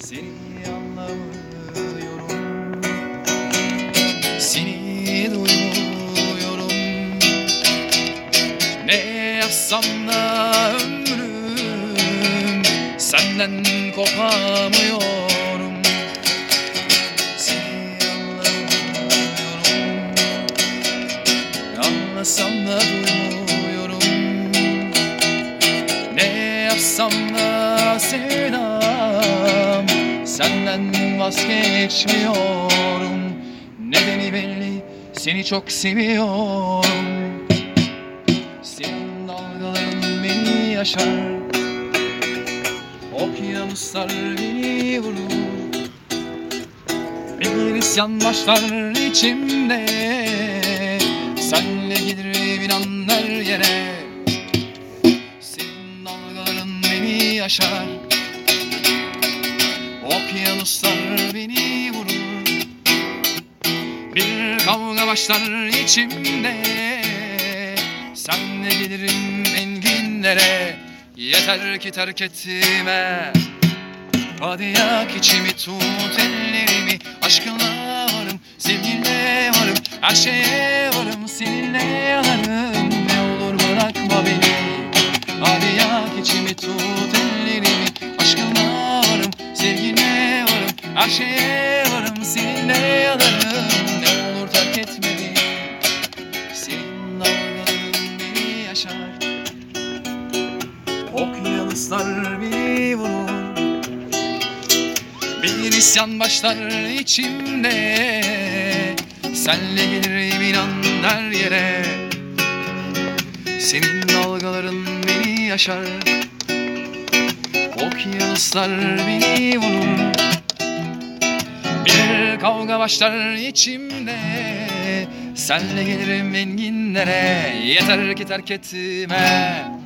Seni anlamıyorum. Seni duymuyorum. Ne yapsam da ömrüm Senden kopamıyorum. Seni anlamıyorum. Anlasam da duymuyorum. Ne yapsam da sevdam Senden vazgeçmiyorum. Nedeni belli Seni çok seviyorum. Senin dalgaların beni yaşar. Okyanuslar beni vurur. Bir isyan başlar içimde. Senle gelir inan her yere. Senin dalgaların beni yaşar Okyanuslar beni vurur. Bir kavga başlar içimde. Senle gelirim enginlere. Yeter ki terk etme. Hadi yak içimi tut ellerimi. Aşkına varım, sevginle varım. Her şeye varım Her şeye varım, seninle yanarım Ne olur terk etme beni. Senin dalgaların beni yaşar. Okyanuslar beni vurur. Bir isyan başlar içimde. Senle gelirim inan her yere. Senin dalgaların beni yaşar. Okyanuslar beni vurur kavga başlar içimde. Senle gelirim enginlere Yeter ki terk etme